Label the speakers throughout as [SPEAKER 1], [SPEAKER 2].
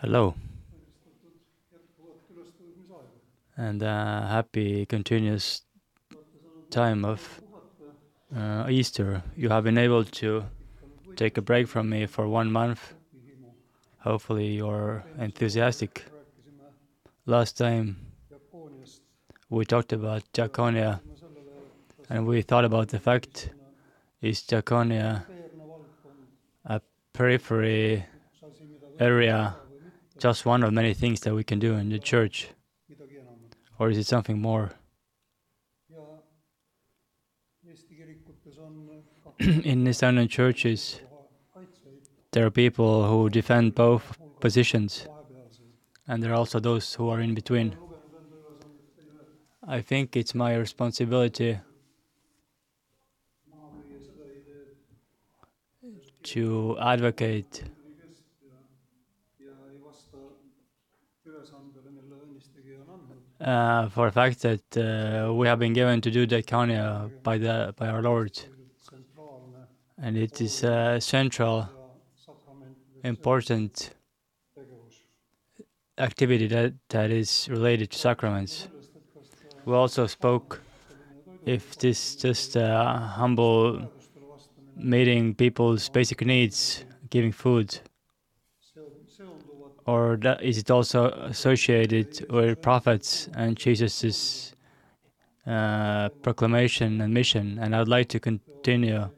[SPEAKER 1] Hello. And uh, happy continuous time of uh, Easter. You have been able to take a break from me for one month. Hopefully, you're enthusiastic. Last time we talked about Diaconia and we thought about the fact is Diaconia a periphery area, just one of many things that we can do in the church? Or is it something more? in Estonian churches, there are people who defend both positions, and there are also those who are in between. I think it's my responsibility to advocate uh, for the fact that uh, we have been given to do diaconia by the by our Lord, and it is a central, important activity that, that is related to sacraments. We also spoke if this just a humble meeting people's basic needs, giving food, or that, is it also associated with prophets and Jesus's uh, proclamation and mission? And I'd like to continue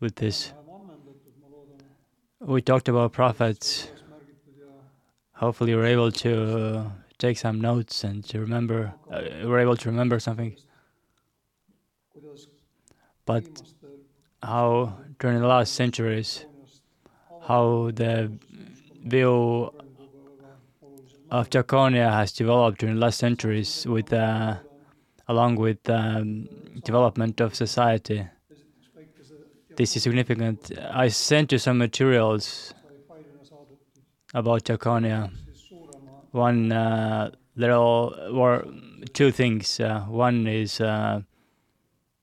[SPEAKER 1] with this. We talked about prophets. Hopefully, you're able to take some notes and to remember. Uh, we're able to remember something. But how during the last centuries, how the view of Diaconia has developed during the last centuries with uh, along with um, development of society. This is significant. I sent you some materials about Diaconia. One uh, little or two things. Uh, one is uh,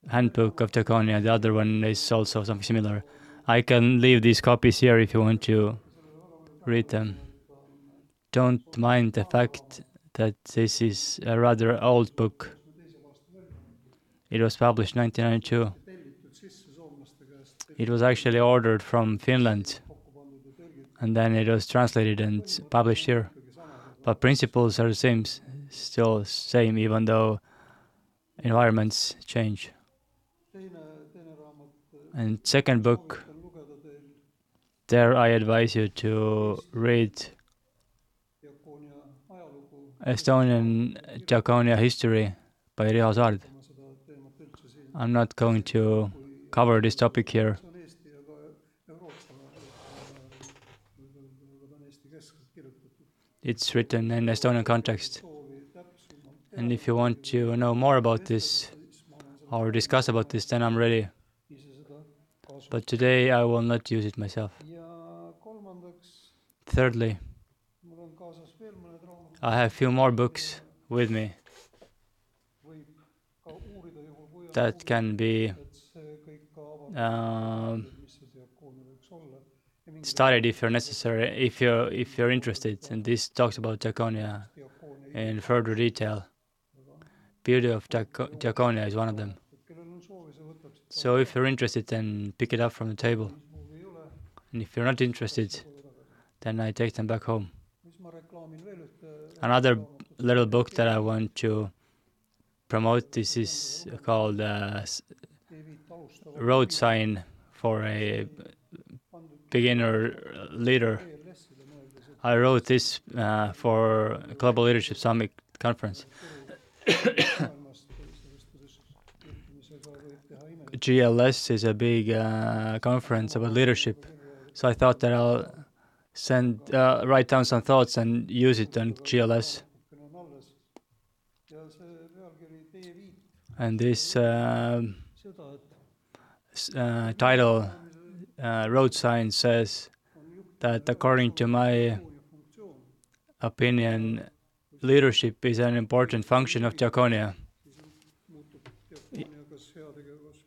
[SPEAKER 1] handbook of Diaconia. The other one is also something similar. I can leave these copies here if you want to them. Don't mind the fact that this is a rather old book. It was published 1992. It was actually ordered from Finland and then it was translated and published here. But principles are the same, still same, even though environments change. And second book, there I advise you to read Estonian Diaconia history by Riho Saard. I'm not going to cover this topic here. It's written in Estonian context. And if you want to know more about this or discuss about this, then I'm ready. But today I will not use it myself. Thirdly, I have a few more books with me that can be um, studied if you're necessary, if you're if you're interested. And this talks about Diaconia in further detail. Beauty of Diaconia is one of them. So if you're interested, then pick it up from the table. And if you're not interested, then I take them back home. Another little book that I want to promote this is called uh, Road Sign for a beginner leader. I wrote this uh, for Global Leadership Summit conference. GLS is a big uh, conference about leadership, so I thought that I'll send uh, write down some thoughts and use it on GLS. And this uh, uh, title, uh, road sign, says that according to my opinion, leadership is an important function of Diaconia.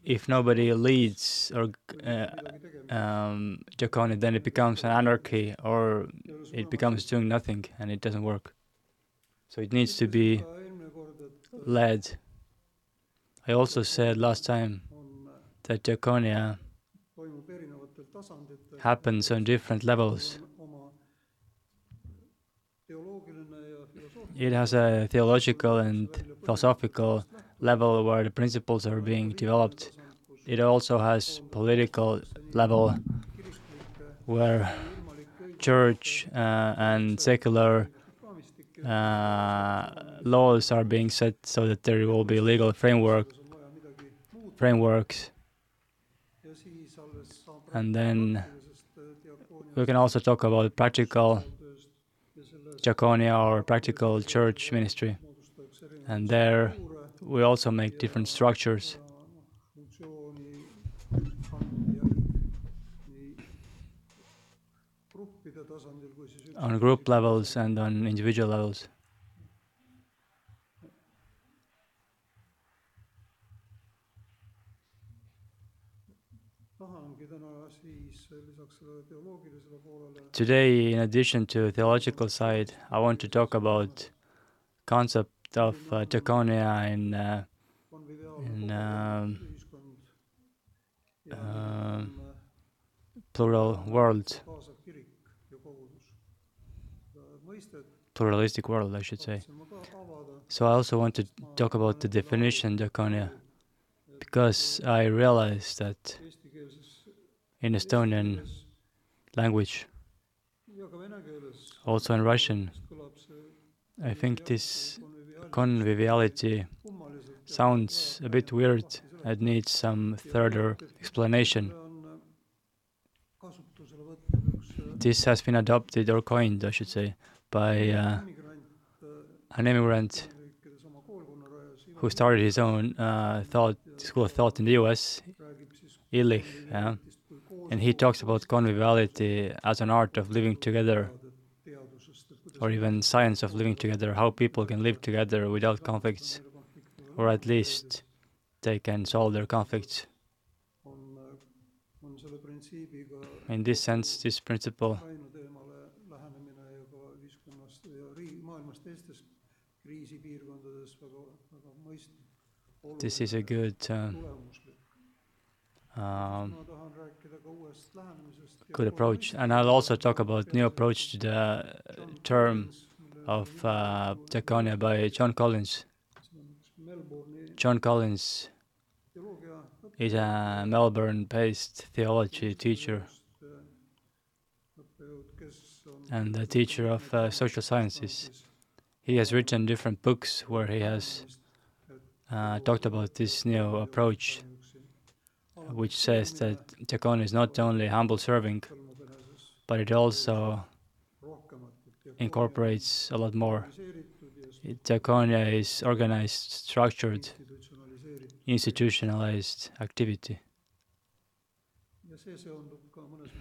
[SPEAKER 1] If nobody leads or uh, um, then it becomes an anarchy or it becomes doing nothing and it doesn't work. So it needs to be led. I also said last time that Diaconia happens on different levels. It has a theological and philosophical level where the principles are being developed. It also has political level where church uh, and secular uh, laws are being set so that there will be legal framework frameworks. And then we can also talk about practical diaconia or practical church ministry. And there we also make different structures on group levels and on individual levels. Today, in addition to theological side, I want to talk about concept of uh, in, uh, in um, uh, plural world, pluralistic world, I should say. So I also want to talk about the definition diaconia, because I realized that in Estonian language, also in Russian, I think this conviviality sounds a bit weird and needs some further explanation. This has been adopted or coined, I should say, by uh, an immigrant who started his own uh, thought school of thought in the U.S. Illich, yeah? and he talks about conviviality as an art of living together, or even science of living together, how people can live together without conflicts, or at least they can solve their conflicts. In this sense, this principle this is a good uh, um, good approach. And I'll also talk about new approach to the term of uh, diaconia by John Collins. John Collins is a Melbourne-based theology teacher and a teacher of uh, social sciences. He has written different books where he has uh, talked about this new approach which says that diaconia is not only humble serving, but it also incorporates a lot more. Diaconia is organized, structured, institutionalized activity.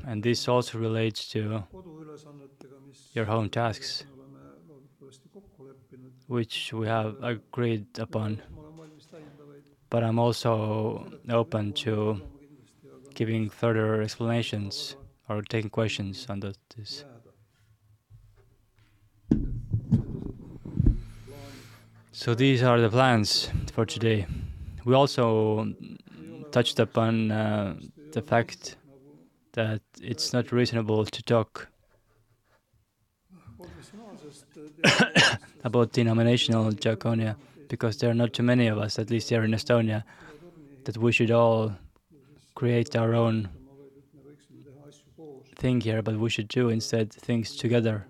[SPEAKER 1] And this also relates to your home tasks, which we have agreed upon but I'm also open to giving further explanations or taking questions on this. So these are the plans for today. We also touched upon uh, the fact that it's not reasonable to talk about denominational diaconia because there are not too many of us, at least here in Estonia, that we should all create our own thing here, but we should do instead things together.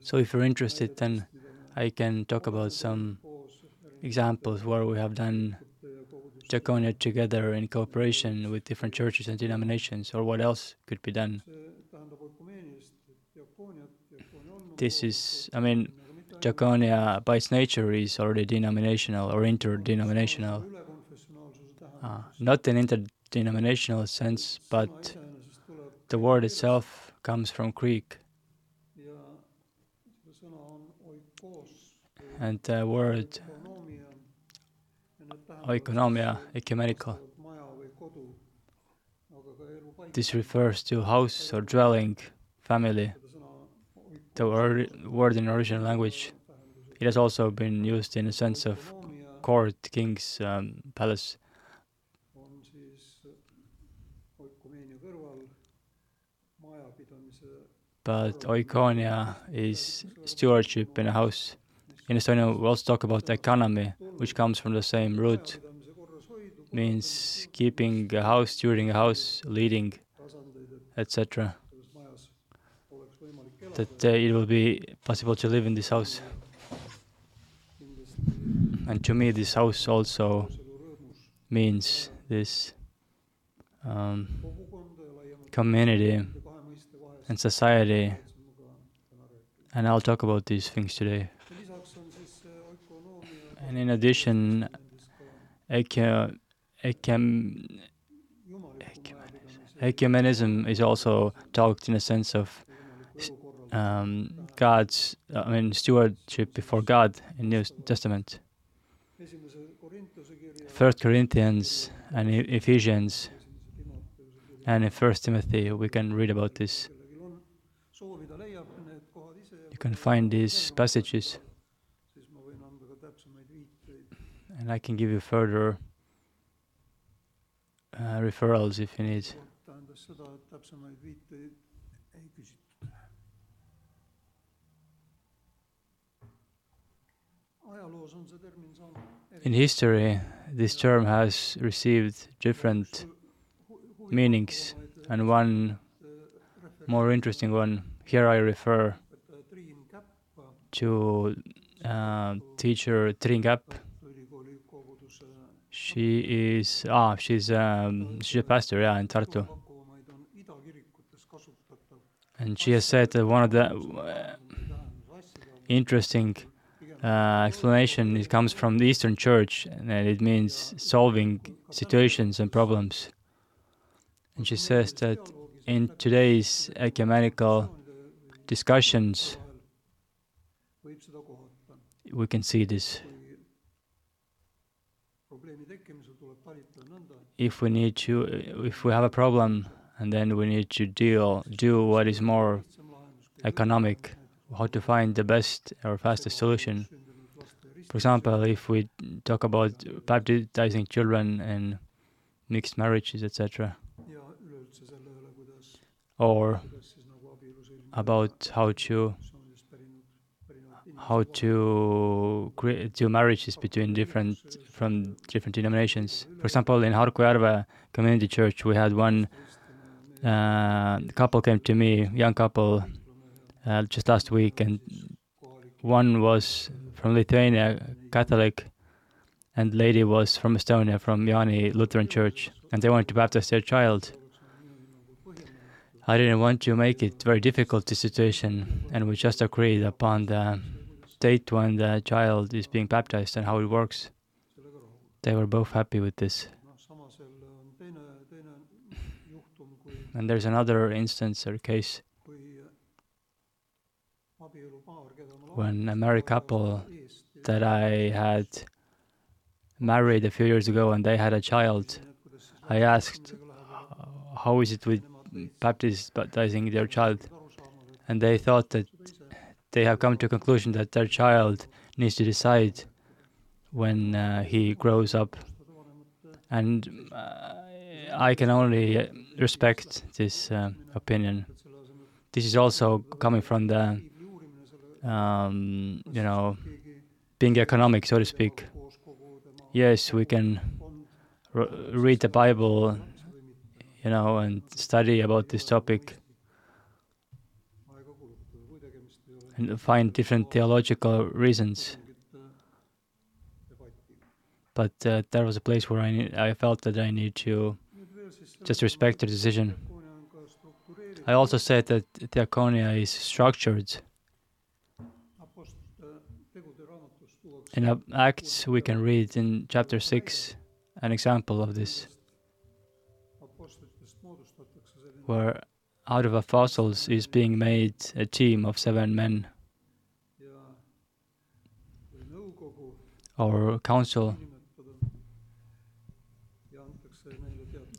[SPEAKER 1] So if you're interested, then I can talk about some examples where we have done diaconia together in cooperation with different churches and denominations, or what else could be done. This is, I mean, diaconia by its nature is already denominational or interdenominational. Uh, not in interdenominational sense, but the word itself comes from Greek. And the word oikonomia, ecumenical, this refers to house or dwelling, family. The word, in original language. It has also been used in a sense of court, king's um, palace. But oikonia is stewardship in a house. In Estonia, we also talk about economy, which comes from the same root. Means keeping a house, stewarding a house, leading, etc. That uh, it will be possible to live in this house. And to me, this house also means this um, community and society. And I'll talk about these things today. And in addition, ecum, ecum, ecumenism is also talked in a sense of um, God's, I mean, stewardship before God in New Testament. First Corinthians and Ephesians and in First Timothy, we can read about this. You can find these passages, and I can give you further uh, referrals if you need. In history, this term has received different meanings, and one more interesting one. Here I refer to uh, teacher Tringap. She is ah she's um, she's a pastor yeah in Tartu, and she has said that one of the uh, interesting uh, explanation it comes from the Eastern Church and it means solving situations and problems. And she says that in today's ecumenical discussions, we can see this. If we need to, if we have a problem, and then we need to deal, do what is more economic, how to find the best or fastest solution. For example, if we talk about baptizing children and mixed marriages, etc or about how to how to create do marriages between different from different denominations. For example, in Harkujärve Community Church, we had one uh, couple came to me, young couple, uh, just last week, and one was from Lithuania, Catholic, and lady was from Estonia, from Jaani Lutheran Church, and they wanted to baptize their child. I didn't want to make it very difficult the situation, and we just agreed upon the date when the child is being baptized and how it works. They were both happy with this. And there's another instance or case when a married couple that I had married a few years ago and they had a child, I asked, How is it with baptizing their child, and they thought that they have come to a conclusion that their child needs to decide when uh, he grows up. And uh, I can only respect this uh, opinion. This is also coming from the, um, you know, being economic, so to speak. Yes, we can read the Bible you know, and study about this topic and find different theological reasons. But uh, there was a place where I, I felt that I need to just respect the decision. I also said that diaconia is structured. In Acts, we can read in chapter 6 an example of this where out of apostles is being made a team of seven men or council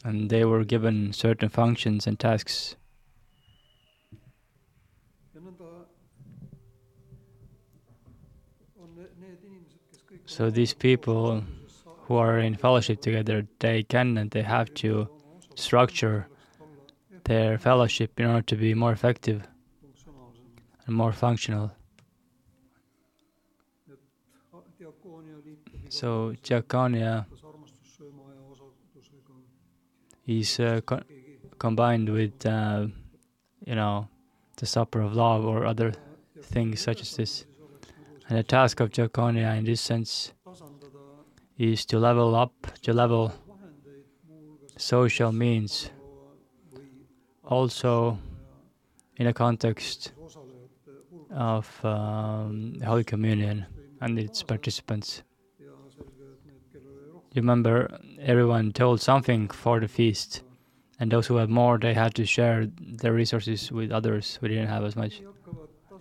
[SPEAKER 1] and they were given certain functions and tasks. So these people who are in fellowship together, they can and they have to structure their fellowship in order to be more effective and more functional. So diaconia is uh, co combined with, uh, you know, the supper of love or other things such as this. And the task of diaconia in this sense is to level up, to level social means, also in a context of um, Holy Communion and its participants. You remember everyone told something for the feast, and those who had more, they had to share their resources with others who didn't have as much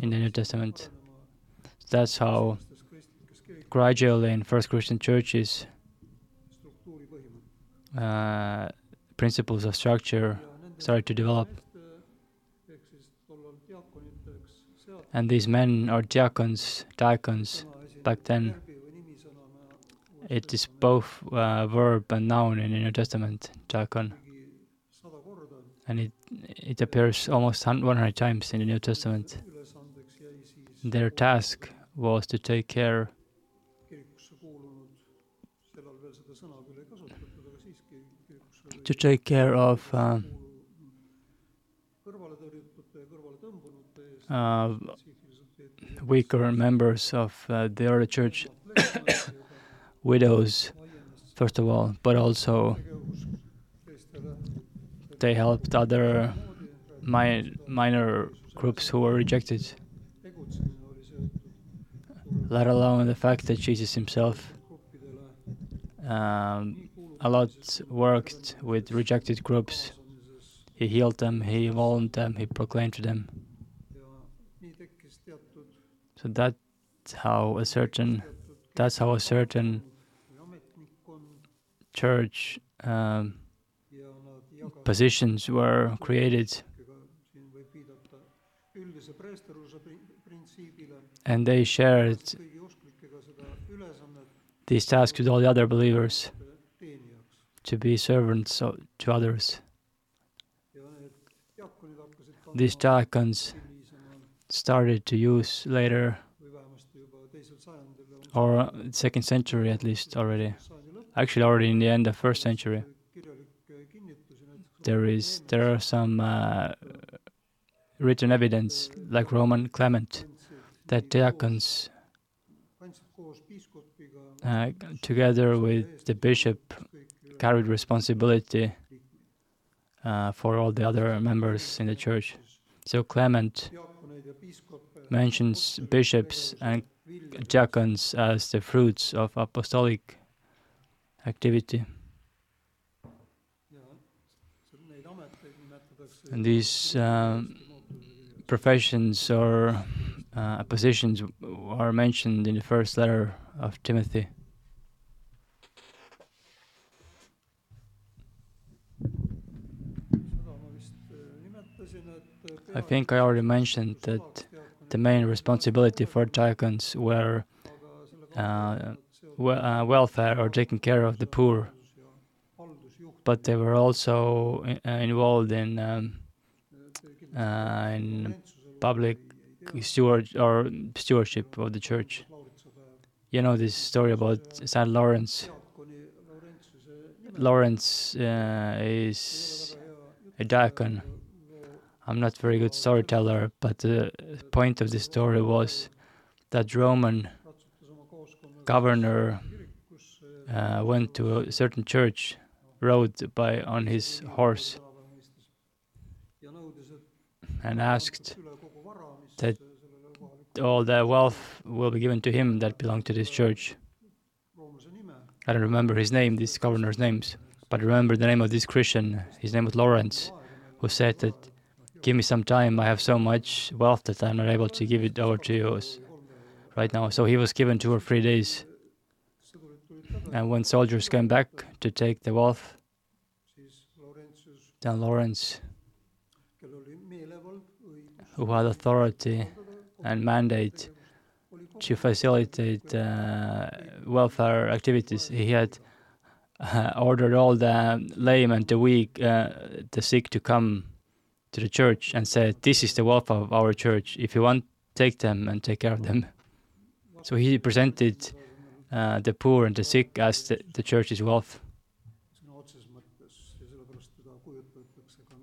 [SPEAKER 1] in the New Testament. That's how gradually in first Christian churches uh, principles of structure started to develop. And these men or diakons, diakons, back then, it is both uh, verb and noun in the New Testament, diakon. And it, it appears almost 100 times in the New Testament. Their task was to take care to take care of uh, uh, weaker members of uh, the early church, widows, first of all, but also they helped other mi minor groups who were rejected, let alone the fact that Jesus himself um, a lot worked with rejected groups. He healed them, he warned them, he proclaimed to them. So that's how a certain that's how a certain church um, positions were created. And they shared these tasks with all the other believers to be servants to others. These diakons started to use later, or second century at least already. Actually, already in the end of first century. There is there are some uh, written evidence, like Roman Clement, that diakons, uh, together with the bishop, carried responsibility uh, for all the other members in the church. So Clement mentions bishops and diacons as the fruits of apostolic activity. And these um, professions or uh, positions are mentioned in the first letter of Timothy. I think I already mentioned that the main responsibility for diakons were uh, uh, welfare or taking care of the poor, but they were also uh, involved in um, uh, in public steward or stewardship of the church. You know this story about Saint Lawrence. Lawrence uh, is a diacon. I'm not very good storyteller, but the point of the story was that Roman governor uh, went to a certain church, rode by on his horse, and asked that all the wealth will be given to him that belonged to this church. I don't remember his name, this governor's names, but I remember the name of this Christian. His name was Lawrence, who said that give me some time. I have so much wealth that I'm not able to give it over to you right now. So he was given two or three days. And when soldiers came back to take the wealth, St. Lawrence, who had authority and mandate to facilitate uh, welfare activities. He had uh, ordered all the lame and the weak, uh, the sick to come to the church and said, This is the welfare of our church. If you want, take them and take care of them. So he presented uh, the poor and the sick as the, the church's wealth.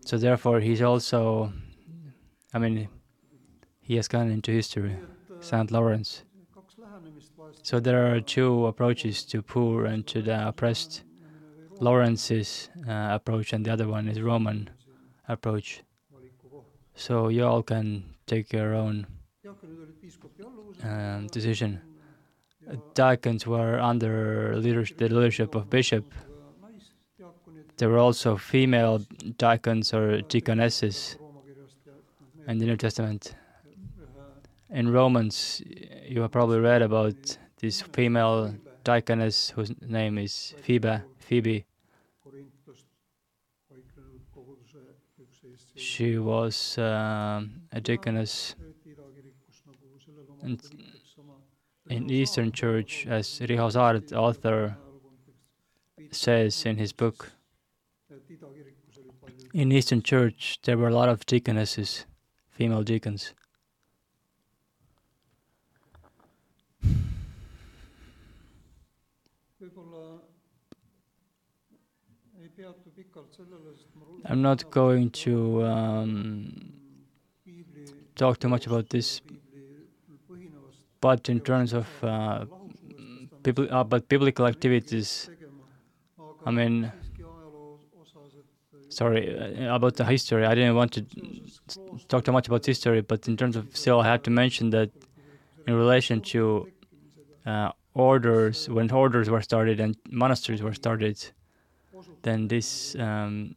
[SPEAKER 1] So therefore, he's also, I mean, he has gone into history, St. Lawrence. So there are two approaches to poor and to the oppressed. Lawrence's uh, approach and the other one is Roman approach. So you all can take your own um, decision. Diacons were under leadership, the leadership of bishop. There were also female diacons or deaconesses in the New Testament. In Romans, you have probably read about this female diaconess whose name is Phoebe. Phoebe. She was uh, a deaconess in, in Eastern Church, as Riho Saard, author, says in his book. In Eastern Church, there were a lot of deaconesses, female deacons. I'm not going to um, talk too much about this, but in terms of uh, uh, but biblical activities, I mean, sorry uh, about the history. I didn't want to talk too much about history, but in terms of still, I have to mention that in relation to uh, orders, when orders were started and monasteries were started, then this um,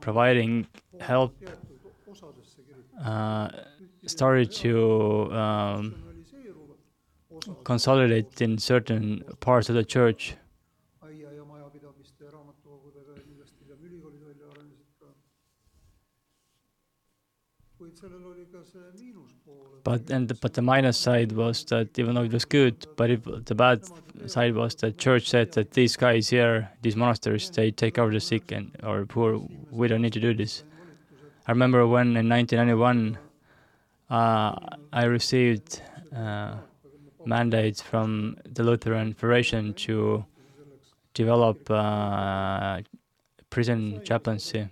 [SPEAKER 1] providing help uh, started to um, consolidate in certain parts of the church. But and the, but the minus side was that even though it was good, but if the bad side was that church said that these guys here, these monasteries, they take of the sick and or poor. We don't need to do this. I remember when in 1991 uh, I received uh, mandates from the Lutheran Federation to develop uh, prison chaplaincy.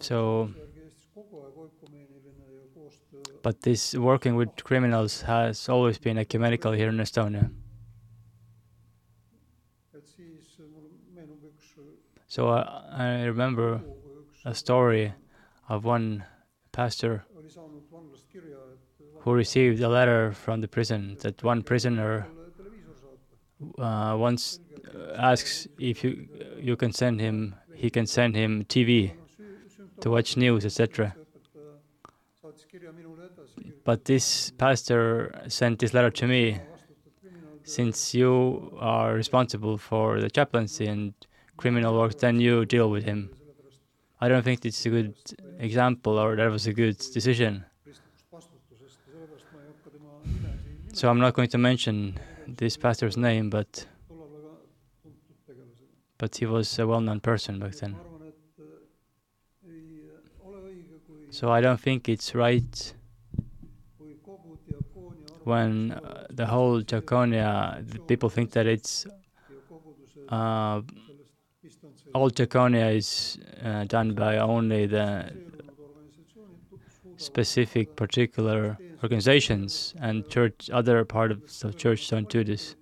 [SPEAKER 1] So but this working with criminals has always been ecumenical here in Estonia. So uh, I remember a story of one pastor who received a letter from the prison that one prisoner uh, once asks if you you can send him he can send him TV to watch news etc. But this pastor sent this letter to me since you are responsible for the chaplaincy and criminal work, then you deal with him. I don't think it's a good example or that was a good decision. So I'm not going to mention this pastor's name, but but he was a well-known person back then. So I don't think it's right when uh, the whole diaconia, people think that it's uh, all diaconia is uh, done by only the specific particular organizations and church other parts of the church don't do this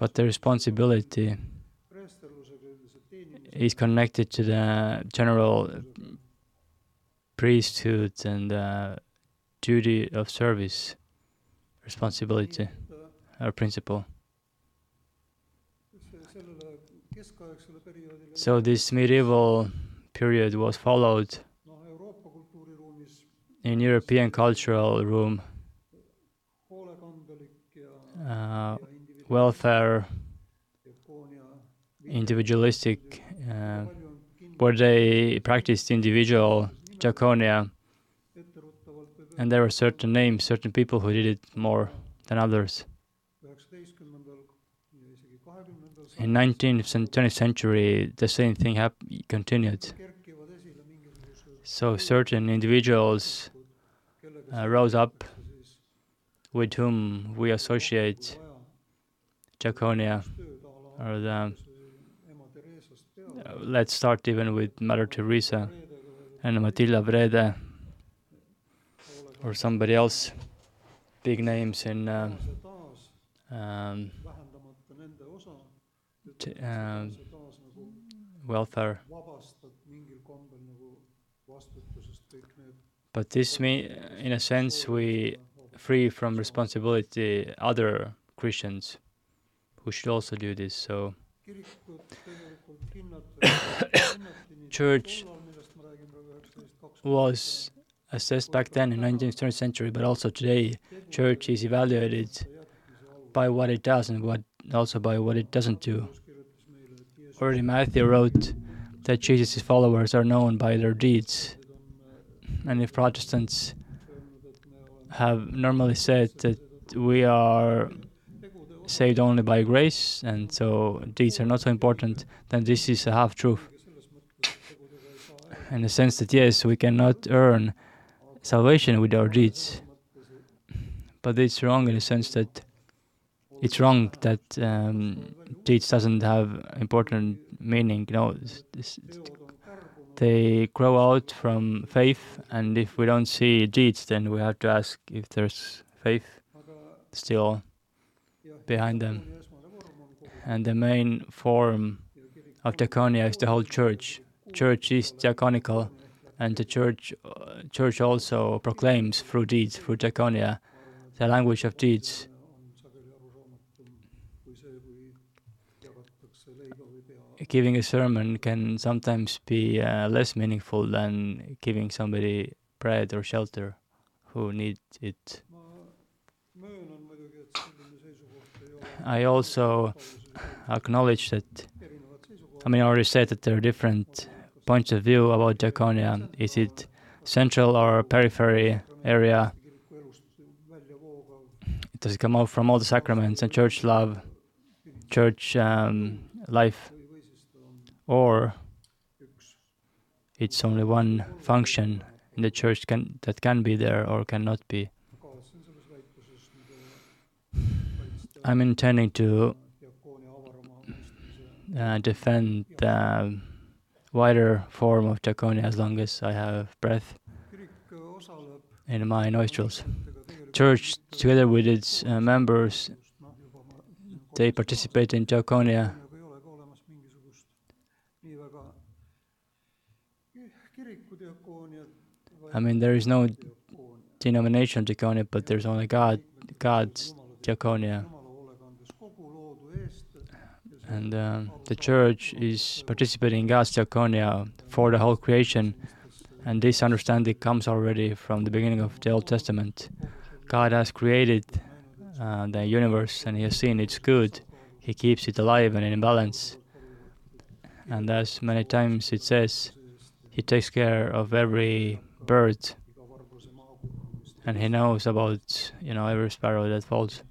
[SPEAKER 1] but the responsibility is connected to the general priesthood and uh, duty of service, responsibility, or principle. So this medieval period was followed in European cultural room. Uh, welfare, individualistic, uh, where they practiced individual diaconia, and there were certain names, certain people who did it more than others. In 19th and 20th century, the same thing hap- continued. So certain individuals uh, rose up with whom we associate diaconia or the let's start even with Mother Teresa and Mathilda Wrede, or somebody else big names in uh, um, t- um, welfare. But this means, in a sense we free from responsibility other Christians who should also do this so church was assessed back then in 19th century, but also today, church is evaluated by what it does and what also by what it doesn't do. Already Matthew wrote that Jesus' followers are known by their deeds. And if Protestants have normally said that we are saved only by grace and so deeds are not so important, then this is a half truth. In the sense that yes, we cannot earn salvation with our deeds. But it's wrong in the sense that it's wrong that um, deeds doesn't have important meaning. You know, they grow out from faith, and if we don't see deeds, then we have to ask if there's faith still behind them. And the main form of diaconia is the whole church. Church is diaconical and the church uh, church also proclaims through deeds, through diaconia, the language of deeds. Giving a sermon can sometimes be uh, less meaningful than giving somebody bread or shelter who need it. I also acknowledge that, I mean, I already said that there are different points of view about diaconia? Is it central or periphery area? Does it come out from all the sacraments and church love, church um, life? Or it's only one function in the church can, that can be there or cannot be? I'm intending to uh, defend the wider form of diaconia as long as I have breath in my nostrils. Church, together with its uh, members, they participate in diaconia. I mean, there is no denomination diaconia, but there's only God, God's diaconia and uh, the church is participating in God's diaconia for the whole creation. And this understanding comes already from the beginning of the Old Testament. God has created uh, the universe and He has seen it's good. He keeps it alive and in balance. And as many times it says, He takes care of every bird and He knows about you know every sparrow that falls.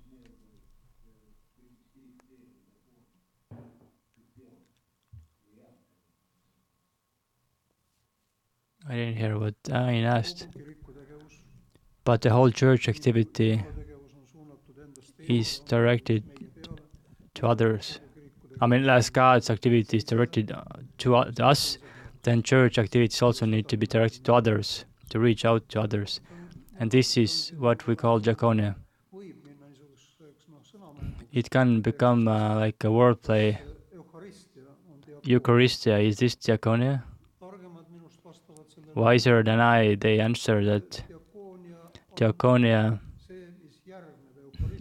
[SPEAKER 1] I didn't hear what Ain asked. But the whole church activity is directed to others. I mean, as God's activity is directed uh, to us, then church activities also need to be directed to others, to reach out to others. And this is what we call diaconia. It can become uh, like a wordplay. Eucharistia, is this diaconia? Wiser than I, they answer that diaconia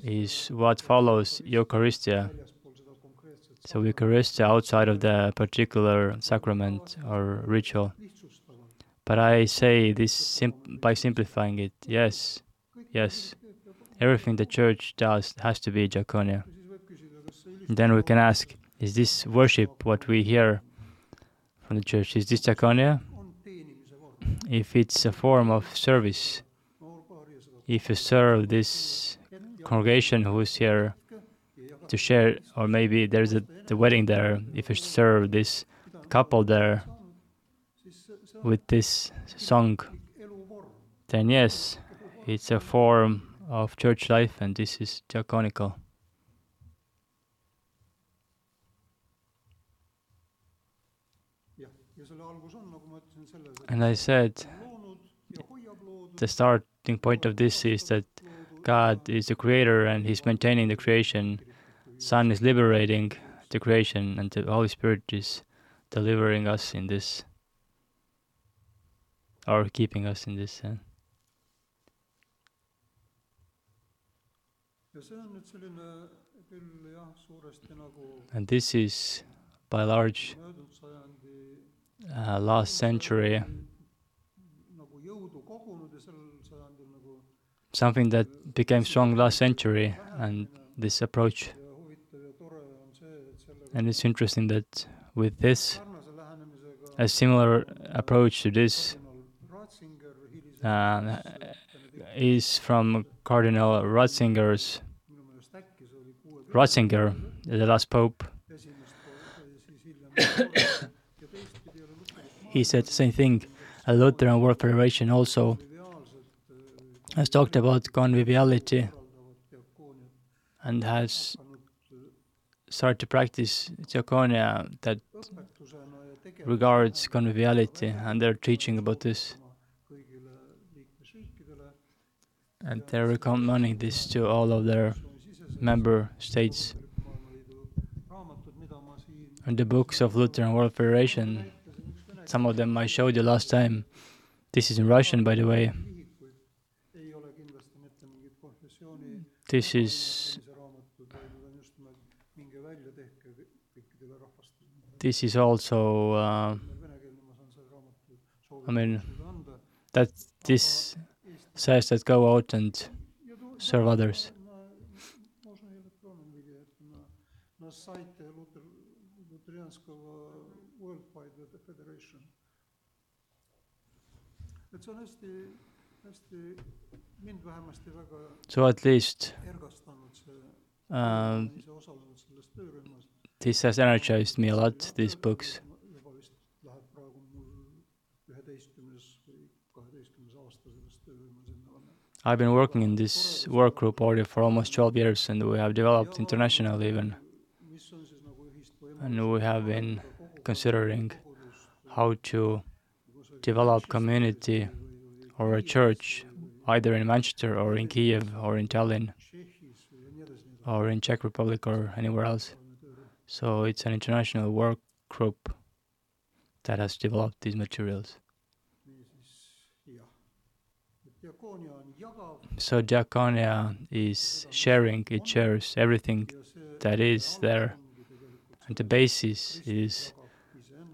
[SPEAKER 1] is what follows Eucharistia. So Eucharistia outside of the particular sacrament or ritual. But I say this by simplifying it. Yes, yes. Everything the church does has to be diaconia. Then we can ask, is this worship what we hear from the church? Is this diaconia? If it's a form of service, if you serve this congregation who is here to share, or maybe there's a the wedding there, if you serve this couple there with this song, then yes, it's a form of church life, and this is diaconical. And I said, the starting point of this is that God is the creator and He's maintaining the creation. Son is liberating the creation, and the Holy Spirit is delivering us in this, or keeping us in this. And this is by large uh, last century something that became strong last century and this approach and it's interesting that with this a similar approach to this uh, is from Cardinal Ratzinger's Ratzinger, the last pope. He said the same thing. A Lutheran World Federation also has talked about conviviality and has started to practice diaconia that regards conviviality, and they're teaching about this. And they're recommending this to all of their member states. And the books of Lutheran World Federation, some of them I showed you last time. This is in Russian, by the way. This is this is also uh, I mean that this says that go out and serve others. So at least uh, this has energized me a lot, these books. I've been working in this work group already for almost 12 years and we have developed internationally even. And we have been considering how to develop community or a church either in Manchester or in Kiev or in Tallinn or in Czech Republic or anywhere else. So it's an international work group that has developed these materials. So diaconia is sharing, it shares everything that is there. And the basis is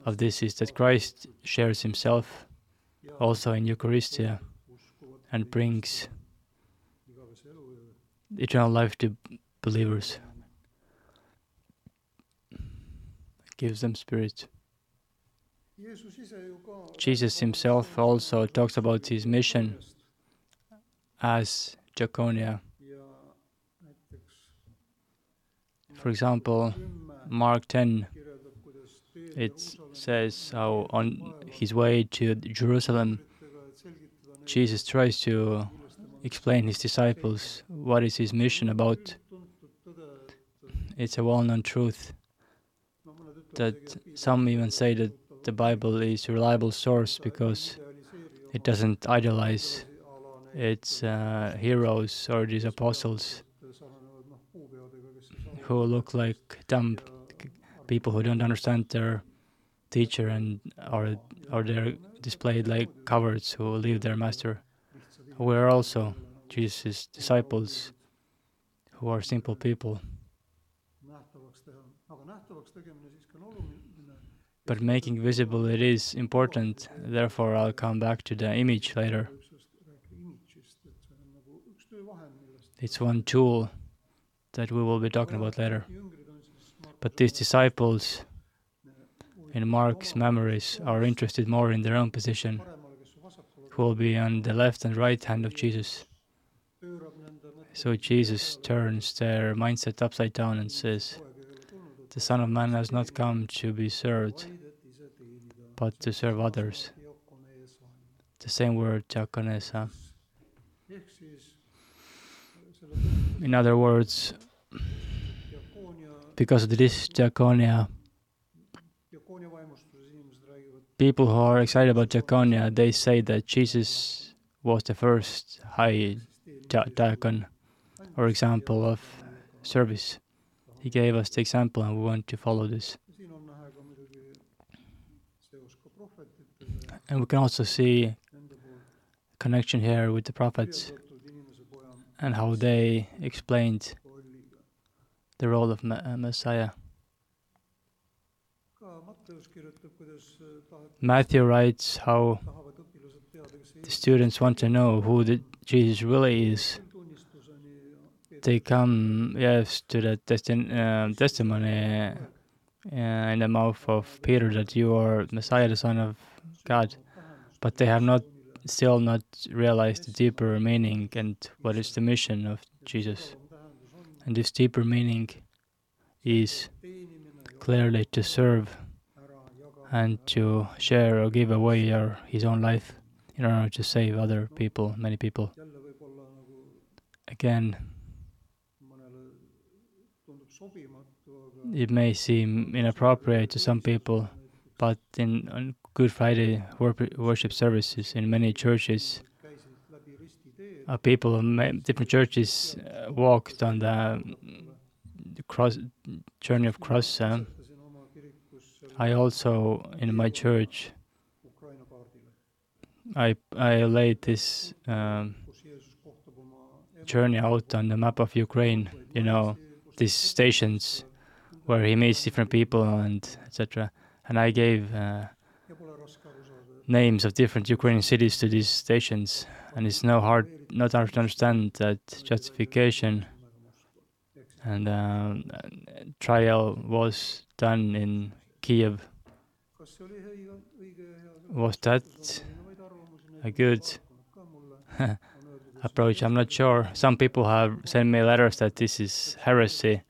[SPEAKER 1] of this is that Christ shares himself also in Eucharistia and brings eternal life to believers. Gives them spirit. Jesus himself also talks about his mission as diaconia. For example, Mark 10, it says how on his way to Jerusalem, Jesus tries to explain his disciples what is his mission about. It's a well-known truth that some even say that the Bible is a reliable source because it doesn't idolize its uh, heroes or these apostles who look like dumb people who don't understand their teacher and or or they're displayed like cowards who leave their master. We are also Jesus' disciples who are simple people. But making visible it is important, therefore I'll come back to the image later. It's one tool that we will be talking about later. But these disciples, in Mark's memories, are interested more in their own position, who will be on the left and right hand of Jesus. So Jesus turns their mindset upside down and says, The Son of Man has not come to be served, but to serve others. The same word, diakonesa. In other words, because of this diakonia, people who are excited about diakonia, they say that Jesus was the first high diakon or example of service. He gave us the example and we want to follow this. And we can also see connection here with the prophets and how they explained the role of Messiah. Matthew writes how the students want to know who the Jesus really is they come, yes, to the testi- uh, testimony uh, in the mouth of Peter that you are Messiah, the Son of God, but they have not still not realized the deeper meaning and what is the mission of Jesus. And this deeper meaning is clearly to serve and to share or give away your, his own life in order to save other people, many people. Again, it may seem inappropriate to some people, but in Good Friday worship services in many churches, uh, people in different churches uh, walked on the cross journey of cross. Uh, I also in my church I I laid this um, journey out on the map of Ukraine. You know these stations where he meets different people and etc. And I gave uh, names of different Ukrainian cities to these stations, and it's no hard not hard to understand that justification and uh, trial was done in Kiev. Was that a good approach? I'm not sure. Some people have sent me letters that this is heresy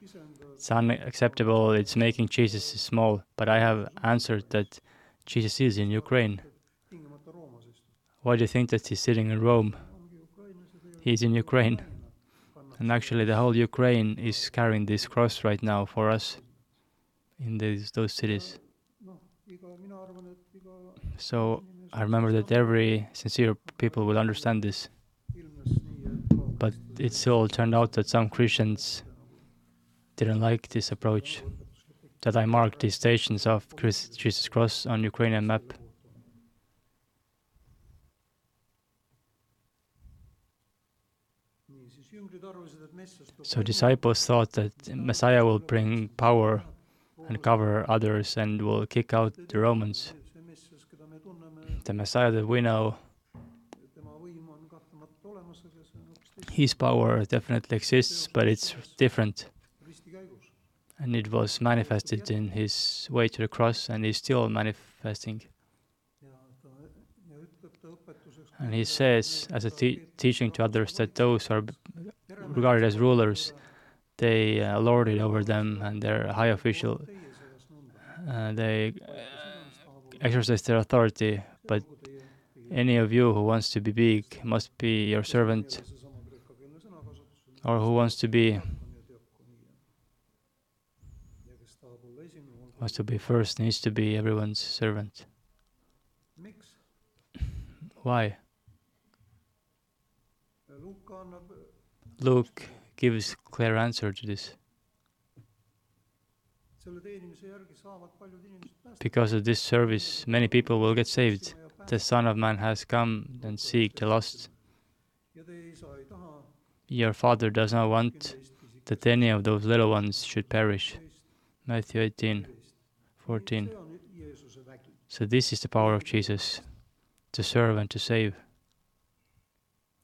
[SPEAKER 1] it's unacceptable, it's making Jesus small. But I have answered that Jesus is in Ukraine. Why do you think that he's sitting in Rome? He's in Ukraine. And actually, the whole Ukraine is carrying this cross right now for us in these, those cities. So I remember that every sincere people will understand this. But it still turned out that some Christians didn't like this approach, that I marked the stations of Jesus Cross on Ukrainian map. So disciples thought that Messiah will bring power and cover others and will kick out the Romans. The Messiah that we know, his power definitely exists, but it's different and it was manifested in his way to the cross and is still manifesting. And he says, as a te- teaching to others, that those are regarded as rulers, they uh, lord it over them, and they're high official. Uh, they uh, exercise their authority, but any of you who wants to be big must be your servant, or who wants to be wants to be first needs to be everyone's servant. Why? Luke gives clear answer to this. Because of this service, many people will get saved. The Son of Man has come and seek the lost. Your Father does not want that any of those little ones should perish. Matthew 18. 14. So, this is the power of Jesus to serve and to save.